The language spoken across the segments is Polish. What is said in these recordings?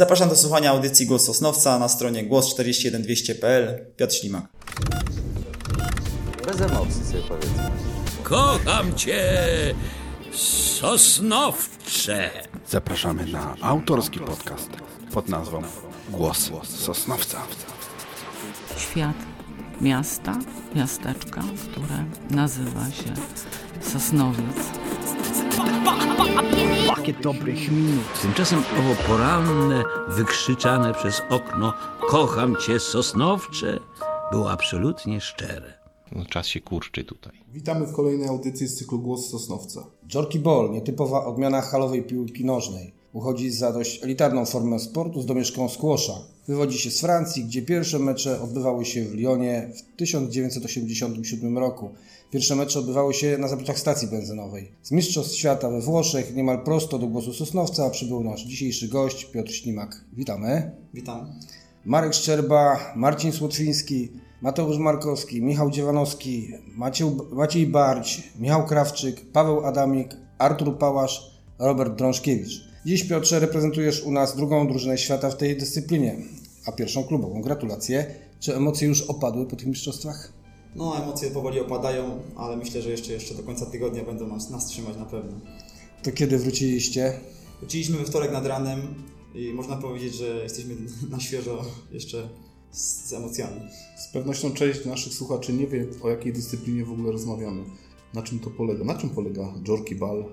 Zapraszam do słuchania audycji Głos Sosnowca na stronie głos41200.pl. Piotr Ślimak. Bez emocji sobie powiedzmy. Kocham cię, Sosnowcze. Zapraszamy na autorski podcast pod nazwą Głos Sosnowca. świat miasta, miasteczka, które nazywa się Sosnowiec. Pakiet dobrych minut. Tymczasem owo poranne, wykrzyczane przez okno Kocham cię, Sosnowcze było absolutnie szczere. No, czas się kurczy tutaj. Witamy w kolejnej audycji z cyklu Głos Sosnowca. Jorki Ball, nietypowa odmiana halowej piłki nożnej. Uchodzi za dość elitarną formę sportu z domieszką squasha. Wywodzi się z Francji, gdzie pierwsze mecze odbywały się w Lyonie w 1987 roku. Pierwsze mecze odbywały się na zapleczach stacji benzynowej. Z Mistrzostw Świata we Włoszech niemal prosto do głosu Sosnowca przybył nasz dzisiejszy gość Piotr Ślimak. Witamy. Witam. Marek Szczerba, Marcin Słotwiński, Mateusz Markowski, Michał Dziewanowski, Maciej, Maciej Barć, Michał Krawczyk, Paweł Adamik, Artur Pałasz, Robert Drążkiewicz. Dziś Piotrze reprezentujesz u nas drugą drużynę świata w tej dyscyplinie, a pierwszą klubową. Gratulacje. Czy emocje już opadły po tych mistrzostwach? No, emocje powoli opadają, ale myślę, że jeszcze, jeszcze do końca tygodnia będą nas, nas trzymać na pewno. To kiedy wróciliście? Wróciliśmy we wtorek nad ranem i można powiedzieć, że jesteśmy na świeżo jeszcze z, z emocjami. Z pewnością część naszych słuchaczy nie wie, o jakiej dyscyplinie w ogóle rozmawiamy. Na czym to polega? Na czym polega Jorki Ball?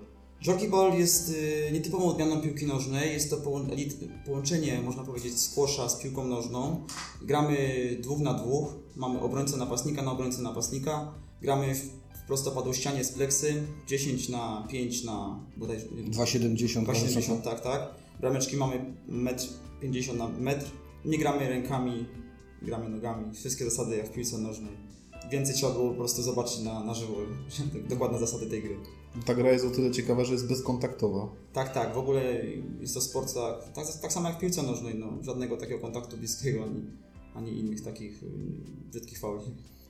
Jockey Ball jest y, nietypową odmianą piłki nożnej. Jest to połączenie, można powiedzieć, squasha z piłką nożną. Gramy dwóch na dwóch. Mamy obrońcę napastnika na obrońcę napastnika. Gramy w, prostopadłościanie z pleksy. 10 na 5 na bodajże 2,70 2,70, tak, tak. Brameczki mamy 1,50 m na metr. Nie gramy rękami, gramy nogami. Wszystkie zasady jak w piłce nożnej. Więcej trzeba było po prostu zobaczyć na, na żywo dokładne zasady tej gry. Ta gra jest o tyle ciekawa, że jest bezkontaktowa. Tak, tak, w ogóle jest to sport tak, tak, tak samo jak w piłce nożnej, no, żadnego takiego kontaktu bliskiego ani, ani innych takich y, brzydkich fauli.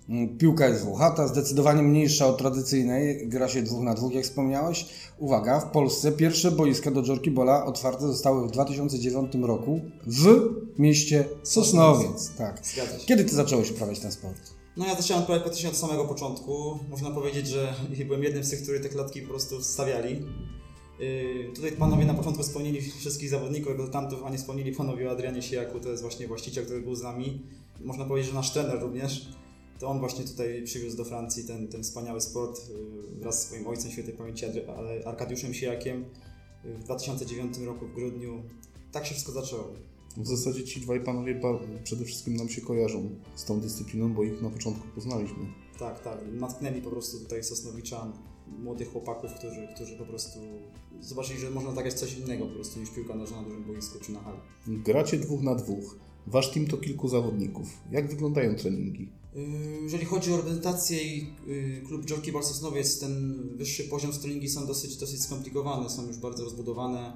Mm, Piłka jest włochata, zdecydowanie mniejsza od tradycyjnej. Gra się dwóch na dwóch, jak wspomniałeś. Uwaga, w Polsce pierwsze boiska do Jorki Bola otwarte zostały w 2009 roku w mieście Sosnowiec. Tak. Zgadza się. Kiedy ty zacząłeś uprawiać ten sport? No ja zacząłem odprawiać praktycznie od samego początku. Można powiedzieć, że byłem jednym z tych, którzy te klatki po prostu stawiali. Yy, tutaj panowie na początku wspomnieli wszystkich zawodników, egzotantów, a nie wspomnieli panowie o Adrianie Sijaku, to jest właśnie właściciel, który był z nami. Można powiedzieć, że nasz trener również. To on właśnie tutaj przywiózł do Francji ten, ten wspaniały sport yy, wraz z swoim ojcem świętej pamięci Arkadiuszem Sijakiem yy, w 2009 roku w grudniu. Tak się wszystko zaczęło. W zasadzie ci dwaj panowie przede wszystkim nam się kojarzą z tą dyscypliną, bo ich na początku poznaliśmy. Tak, tak. Natknęli po prostu tutaj Sosnowicza, młodych chłopaków, którzy, którzy po prostu zobaczyli, że można zagrać coś innego po prostu niż piłka nożna na dużym boisku czy na hali. Gracie dwóch na dwóch. Wasz team to kilku zawodników. Jak wyglądają treningi? Yy, Jeżeli chodzi o reprezentację i yy, klub Jockey Ball Sosnowiec, ten wyższy poziom treningi są dosyć, dosyć skomplikowane, są już bardzo rozbudowane.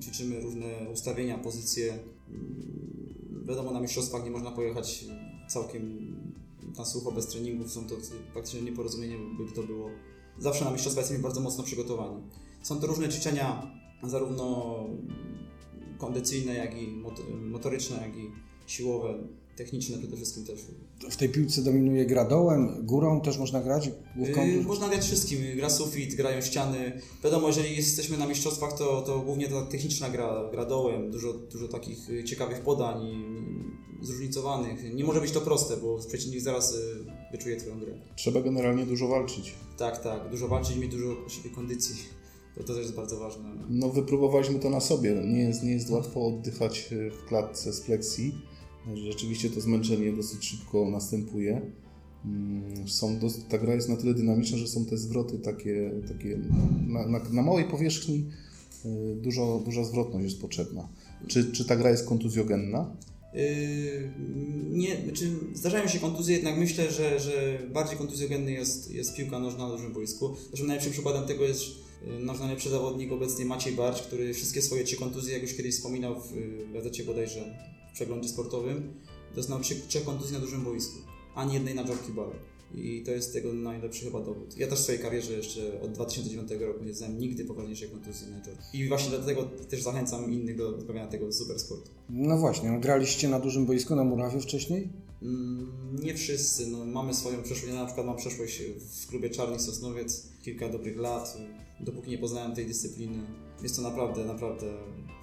Ćwiczymy różne ustawienia, pozycje. Yy, Wiadomo, na mistrzostwach nie można pojechać całkiem na sucho, bez treningów. Są to praktycznie nieporozumienie, by to było. Zawsze na mistrzostwa jesteśmy bardzo mocno przygotowani. Są to różne ćwiczenia, zarówno kondycyjne, jak i mot- motoryczne, jak i siłowe, techniczne przede wszystkim też. W tej piłce dominuje gra dołem, górą też można grać? Główką? Yy, można grać wszystkim. Gra sufit, grają ściany. Wiadomo, jeżeli jesteśmy na mistrzostwach, to, to głównie ta techniczna gra, gra dołem. Dużo, dużo takich y, ciekawych podań, y, zróżnicowanych. Nie może być to proste, bo przeciwnik zaraz y, wyczuje Twoją grę. Trzeba generalnie dużo walczyć. Tak, tak. Dużo walczyć i mieć dużo siebie kondycji. To, to też jest bardzo ważne. No, wypróbowaliśmy to na sobie. Nie jest, nie jest łatwo oddychać w klatce z pleksji. Rzeczywiście to zmęczenie dosyć szybko następuje. Mm, Są dos- ta gra jest na tyle dynamiczna, że są te zwroty takie, takie na, na, na małej powierzchni e, dużo, duża zwrotność jest potrzebna. Czy, czy ta gra jest kontuzjogenna? Yy, nie, znaczy zdarzają się kontuzje, jednak myślę, że, że bardziej kontuzjogenny jest, jest piłka nożna na dużym boisku. Zresztą najlepszym przykładem tego jest yy, nasz najlepszy zawodnik obecnie Maciej Barcz, który wszystkie swoje trzy kontuzje, jak już kiedyś wspominał w gazecie bodajże przeglądzie sportowym, doznał trzy, trzech kontuzji na dużym boisku, ani jednej na jockey ball. I to jest tego najlepszy chyba dowód. Ja też w swojej karierze jeszcze od 2009 roku nie znałem nigdy poważniejszej kontuzji na Jordan. I właśnie dlatego też zachęcam innych do odprawiania tego super sportu. No właśnie, no graliście na dużym boisku na Murawie wcześniej? Mm, Nie wszyscy, no, mamy swoją przeszłość. Ja na przykład mam przeszłość w klubie Czarnych Sosnowiec, kilka dobrych lat, dopóki nie poznałem tej dyscypliny. Jest to naprawdę, naprawdę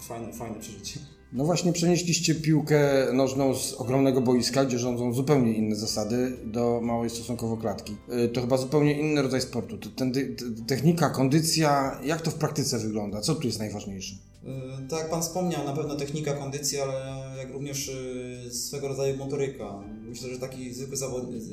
fajne, fajne przeżycie. No właśnie przenieśliście piłkę nożną z ogromnego boiska, gdzie rządzą zupełnie inne zasady, do małej stosunkowo klatki. Y, To chyba zupełnie inny rodzaj sportu. Ten, te- technika, kondycja, jak to w praktyce wygląda? Co tu jest najważniejsze? Yy, Tak jak Pan wspomniał, na pewno technika, kondycja, ale jak również yy, swego rodzaju motoryka. Myślę, że taki zwykły zawodnik,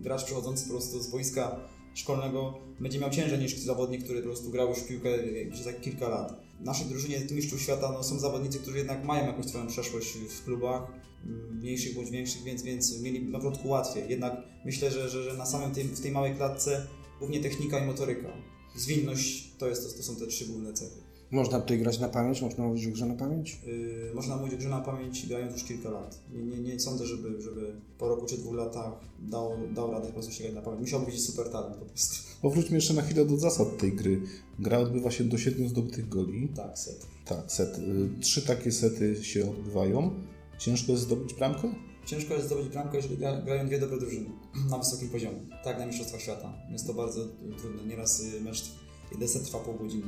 gracz przechodzący po prostu z boiska szkolnego będzie miał ciężej niż zawodnik, który po prostu grał już piłkę przez tak kilka lat. Naszej drużynie mistrzów świata no, są zawodnicy, którzy jednak mają jakąś swoją przeszłość w klubach, yy, mniejszych bądź większych, więc, więc mieli na początku łatwiej. Jednak myślę, że, że, że na samym tym, w tej małej klatce głównie technika i motoryka. Zwinność to, jest, to, to są te trzy główne cechy. Można tutaj grać na pamięć? Można mówić o grze na pamięć? Yy, można mówić o grze na pamięć grając już kilka lat. Nie, nie, nie sądzę, żeby, żeby po roku czy dwóch latach dał, dał radę po prostu sięgać na pamięć. Musiał być super talent po prostu. Powróćmy jeszcze na chwilę do zasad tej gry. Gra odbywa się do siedmiu zdobytych goli. Tak, set. Tak, set. Y, Trzy takie sety się odbywają. Ciężko jest zdobyć bramkę? Ciężko jest zdobyć bramkę, jeżeli gra, grają dwie dobre drużyny na wysokim poziomie. Tak, na Mistrzostwach Świata. Jest to bardzo trudne. Nieraz y, mecz, jeden set trwa pół godziny.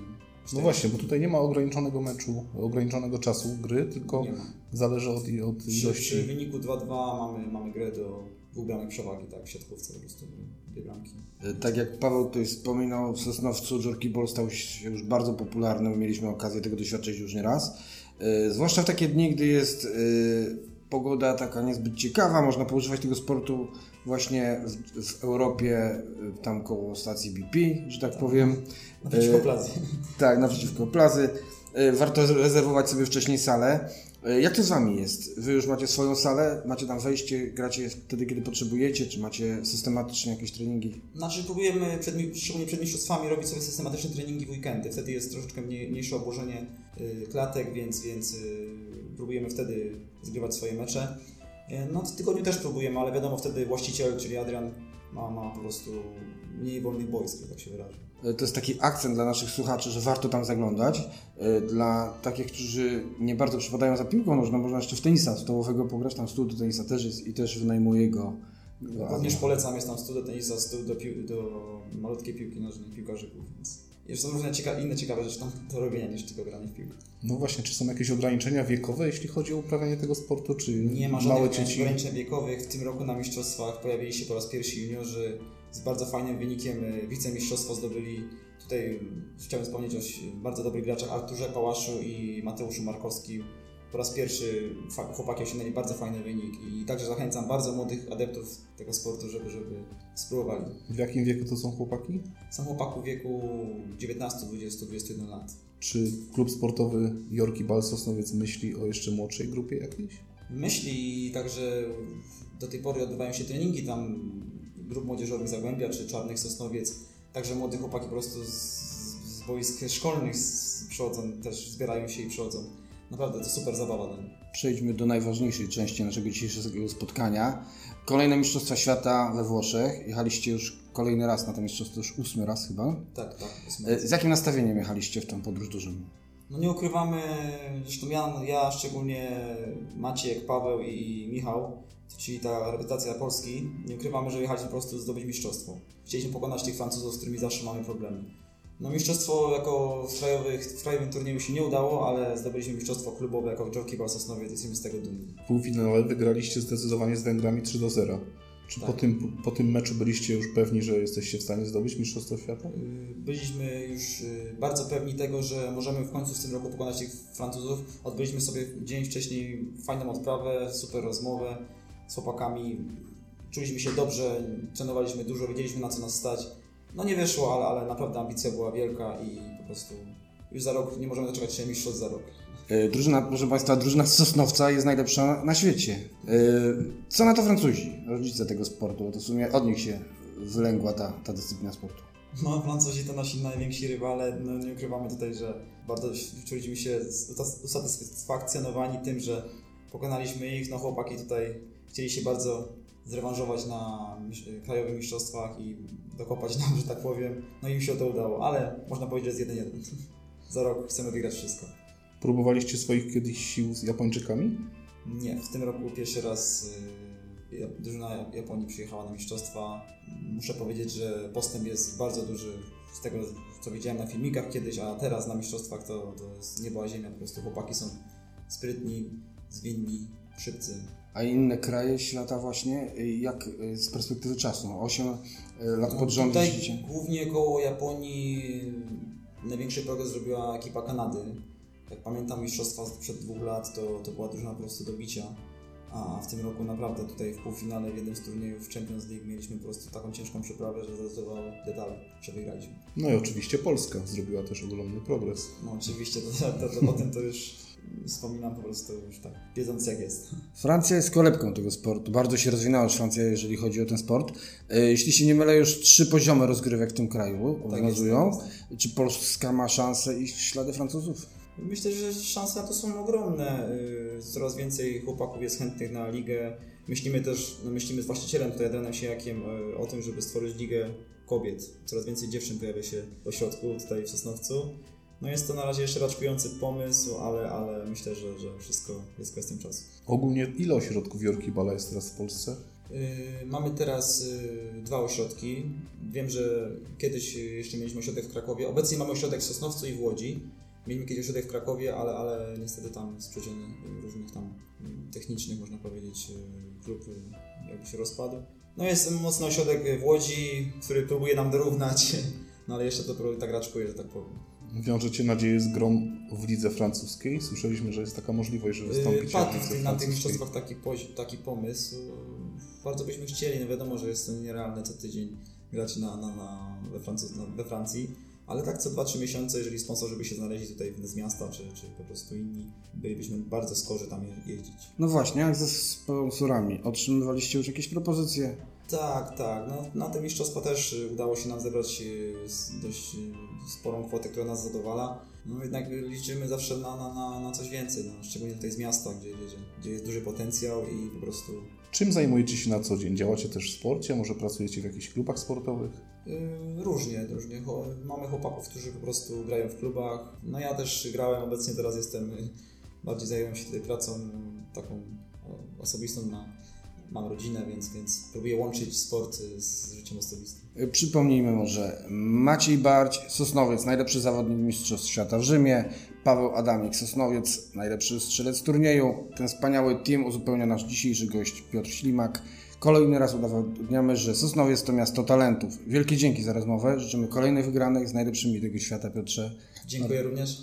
No właśnie, bo tutaj nie ma ograniczonego meczu, ograniczonego czasu gry, tylko zależy od, od Przy, przy ilości. wyniku 2-2 mamy, mamy grę do dwóch bramek przewagi, tak, w siatkówce po prostu dwie bramki. Y, Tak jak Paweł tutaj wspominał, w Sosnowcu Jorkiball stał się już bardzo popularny. Mieliśmy okazję tego doświadczyć już nie raz. Y, Zwłaszcza w takie dni, gdy jest y, pogoda taka niezbyt ciekawa, można poużywać tego sportu właśnie w, w Europie, y, tam koło stacji BP, że tak powiem. Naprzeciwko Y, plazy. Tak, naprzeciwko plazy. Y, Warto rezerwować sobie wcześniej salę. Jak to z Wami jest? Wy już macie swoją salę, macie tam wejście, gracie wtedy, kiedy potrzebujecie, czy macie systematycznie jakieś treningi? Znaczy próbujemy, przed, szczególnie przed mistrzostwami, robić sobie systematyczne treningi w weekendy. Wtedy jest troszeczkę mniej, mniejsze obłożenie klatek, więc, więc próbujemy wtedy zgrywać swoje mecze. Y, no w tygodniu też próbujemy, ale wiadomo, wtedy właściciel, czyli Adrian, ma, ma po prostu mniej wolnych boisk, tak się wyrażę. Y, To jest taki akcent dla naszych słuchaczy, że warto tam zaglądać. Y, Dla takich, którzy nie bardzo przypadają za piłką nożną, można jeszcze w tenisa stołowego pograć, tam stół do tenisa też jest i też wynajmuje go. Również polecam, jest tam stół do tenisa, stół do, pił, do malutkiej piłki nożnej, piłkarzyków, więc jeszcze są różne cieka- inne ciekawe rzeczy tam do robienia niż tylko granie w piłkę. No właśnie, czy są jakieś ograniczenia wiekowe, jeśli chodzi o uprawianie tego sportu, czy Nie ma małe żadnych dzieci? ograniczeń wiekowych. W tym roku na mistrzostwach pojawili się po raz pierwszy juniorzy z bardzo fajnym wynikiem. Wicemistrzostwo zdobyli. Tutaj chciałbym wspomnieć o bardzo dobrych graczach Arturze Pałaszu i Mateuszu Markowskim. Po raz pierwszy chłopaki osiągnęli bardzo fajny wynik i także zachęcam bardzo młodych adeptów tego sportu, żeby, żeby spróbowali. W jakim wieku to są chłopaki? Są chłopaków w wieku 19, 20, 21 lat. Czy klub sportowy Jorki Bal Sosnowiec myśli o jeszcze młodszej grupie jakiejś? Myśli także do tej pory odbywają się treningi tam grup młodzieżowych Zagłębia czy Czarnych Sosnowiec. Także młode chłopaki po prostu z, z boisk szkolnych z, przychodzą, też zbierają się i przychodzą. Naprawdę to super zabawa dla nich. Przejdźmy do najważniejszej części naszego dzisiejszego spotkania. Kolejne Mistrzostwa Świata we Włoszech. Jechaliście już kolejny raz na to mistrzostwo, już ósmy raz chyba. Tak, tak. moc. Z jakim nastawieniem jechaliście w tą podróż dużą? No nie ukrywamy, zresztą ja, ja szczególnie Maciek, Paweł i Michał, czyli ta reprezentacja Polski, nie ukrywamy, że jechaliśmy po prostu zdobyć mistrzostwo. Chcieliśmy pokonać tych Francuzów, z którymi zawsze mamy problemy. No mistrzostwo jako w, krajowych, w krajowym turnieju się nie udało, ale zdobyliśmy mistrzostwo klubowe jako Jockey Ball Sosnowiec, jesteśmy z tego dumni. W półfinale wygraliście zdecydowanie z Węgrami 3 do 0. Czy po, Tak. tym, po tym meczu byliście już pewni, że jesteście w stanie zdobyć Mistrzostwo Świata? Yy, Byliśmy już yy, bardzo pewni tego, że możemy w końcu w tym roku pokonać tych Francuzów. Odbyliśmy sobie dzień wcześniej fajną odprawę, super rozmowę z chłopakami. Czuliśmy się dobrze, trenowaliśmy dużo, wiedzieliśmy na co nas stać. No nie wyszło, ale, ale naprawdę ambicja była wielka i po prostu już za rok nie możemy doczekać się mistrzostw za rok. Y, Drużyna, proszę Państwa, drużyna z Sosnowca jest najlepsza na świecie. Y, Co na to Francuzi, rodzice tego sportu? To w sumie od nich się wylęgła ta, ta dyscyplina sportu. No, Francuzi to nasi najwięksi rywale. No, nie ukrywamy tutaj, że bardzo czuliśmy się usatysfakcjonowani tym, że pokonaliśmy ich. No, chłopaki tutaj chcieli się bardzo zrewanżować na krajowych mistrzostwach i dokopać nam, że tak powiem. No i mi się to udało, ale można powiedzieć, że jest 1-1. Za rok chcemy wygrać wszystko. Próbowaliście swoich kiedyś sił z Japończykami? Nie, w tym roku pierwszy raz y, drużyna Japonii przyjechała na mistrzostwa. Muszę powiedzieć, że postęp jest bardzo duży z tego, co widziałem na filmikach kiedyś, a teraz na mistrzostwach to, to jest niebo a ziemia. Po prostu chłopaki są sprytni, zwinni, szybcy. A inne kraje świata właśnie, y, jak y, z perspektywy czasu? 8 lat pod rząd No, Tutaj głównie koło Japonii największy progres zrobiła ekipa Kanady. Jak pamiętam mistrzostwa sprzed dwóch lat, to, to była drużyna po prostu do bicia. A w tym roku naprawdę tutaj w półfinale w jednym z turniejów Champions League mieliśmy po prostu taką ciężką przeprawę, że zdecydowało detale, że wygraliśmy. No i oczywiście Polska zrobiła też ogromny progres. No oczywiście, to, to, to, potem to już wspominam po prostu już tak, wiedząc jak jest. Francja jest kolebką tego sportu. Bardzo się rozwinęła już Francja, jeżeli chodzi o ten sport. Y, Jeśli się nie mylę, już trzy poziomy rozgrywek w tym kraju obowiązują. tak Czy Polska ma szansę iść w ślady Francuzów? Myślę, że szanse na to są ogromne. Yy, Coraz więcej chłopaków jest chętnych na ligę. Myślimy też, no myślimy z właścicielem tutaj Adrianem Siejakiem yy, o tym, żeby stworzyć ligę kobiet. Coraz więcej dziewczyn pojawia się w ośrodku tutaj w Sosnowcu. No jest to na razie jeszcze raczkujący pomysł, ale, ale myślę, że, że wszystko jest kwestią czasu. Ogólnie ile ośrodków Jorkibala jest teraz w Polsce? Yy, Mamy teraz yy, dwa ośrodki. Wiem, że kiedyś jeszcze mieliśmy ośrodek w Krakowie. Obecnie mamy ośrodek w Sosnowcu i w Łodzi. Mieliśmy kiedyś ośrodek w Krakowie, ale, ale niestety tam z przyczyn różnych tam technicznych, można powiedzieć, klub yy, jakby się rozpadł. No jest mocny ośrodek w Łodzi, który próbuje nam dorównać, no ale jeszcze to tak raczkuje, że tak powiem. Wiążecie nadzieję z grą w lidze francuskiej? Słyszeliśmy, że jest taka możliwość, że Yy, wystąpicie Padł w w lidze na tych mistrzostwach taki, taki pomysł. Bardzo byśmy chcieli, no wiadomo, że jest to nierealne co tydzień grać na, na, na, we, Francu- na, we Francji, ale tak co 2-3 miesiące, jeżeli sponsorzy by się znaleźli tutaj z miasta, czy, czy po prostu inni, bylibyśmy bardzo skorzy tam je- jeździć. No właśnie, jak ze sponsorami? Otrzymywaliście już jakieś propozycje? Tak, tak. No, na te mistrzostwa też y, udało się nam zebrać y, dość y, sporą kwotę, która nas zadowala. No jednak liczymy zawsze na, na, na, na coś więcej, no, szczególnie tutaj z miasta, gdzie, gdzie, gdzie jest duży potencjał i po prostu Czym zajmujecie się na co dzień? Działacie też w sporcie? Może pracujecie w jakichś klubach sportowych? różnie, różnie. Mamy chłopaków, którzy po prostu grają w klubach. No ja też grałem, obecnie teraz jestem, bardziej zajmuję się tutaj pracą taką osobistą na Mam rodzinę, więc, więc próbuję łączyć sport y, z życiem osobistym. Y, Przypomnijmy może, Maciej Barć, Sosnowiec, najlepszy zawodnik Mistrzostw Świata w Rzymie, Paweł Adamik, Sosnowiec, najlepszy strzelec turnieju. Ten wspaniały team uzupełnia nasz dzisiejszy gość Piotr Ślimak. Kolejny raz udowadniamy, że Sosnowiec to miasto talentów. Wielkie dzięki za rozmowę, życzymy kolejnych wygranych z najlepszymi tego świata, Piotrze. Dziękuję również.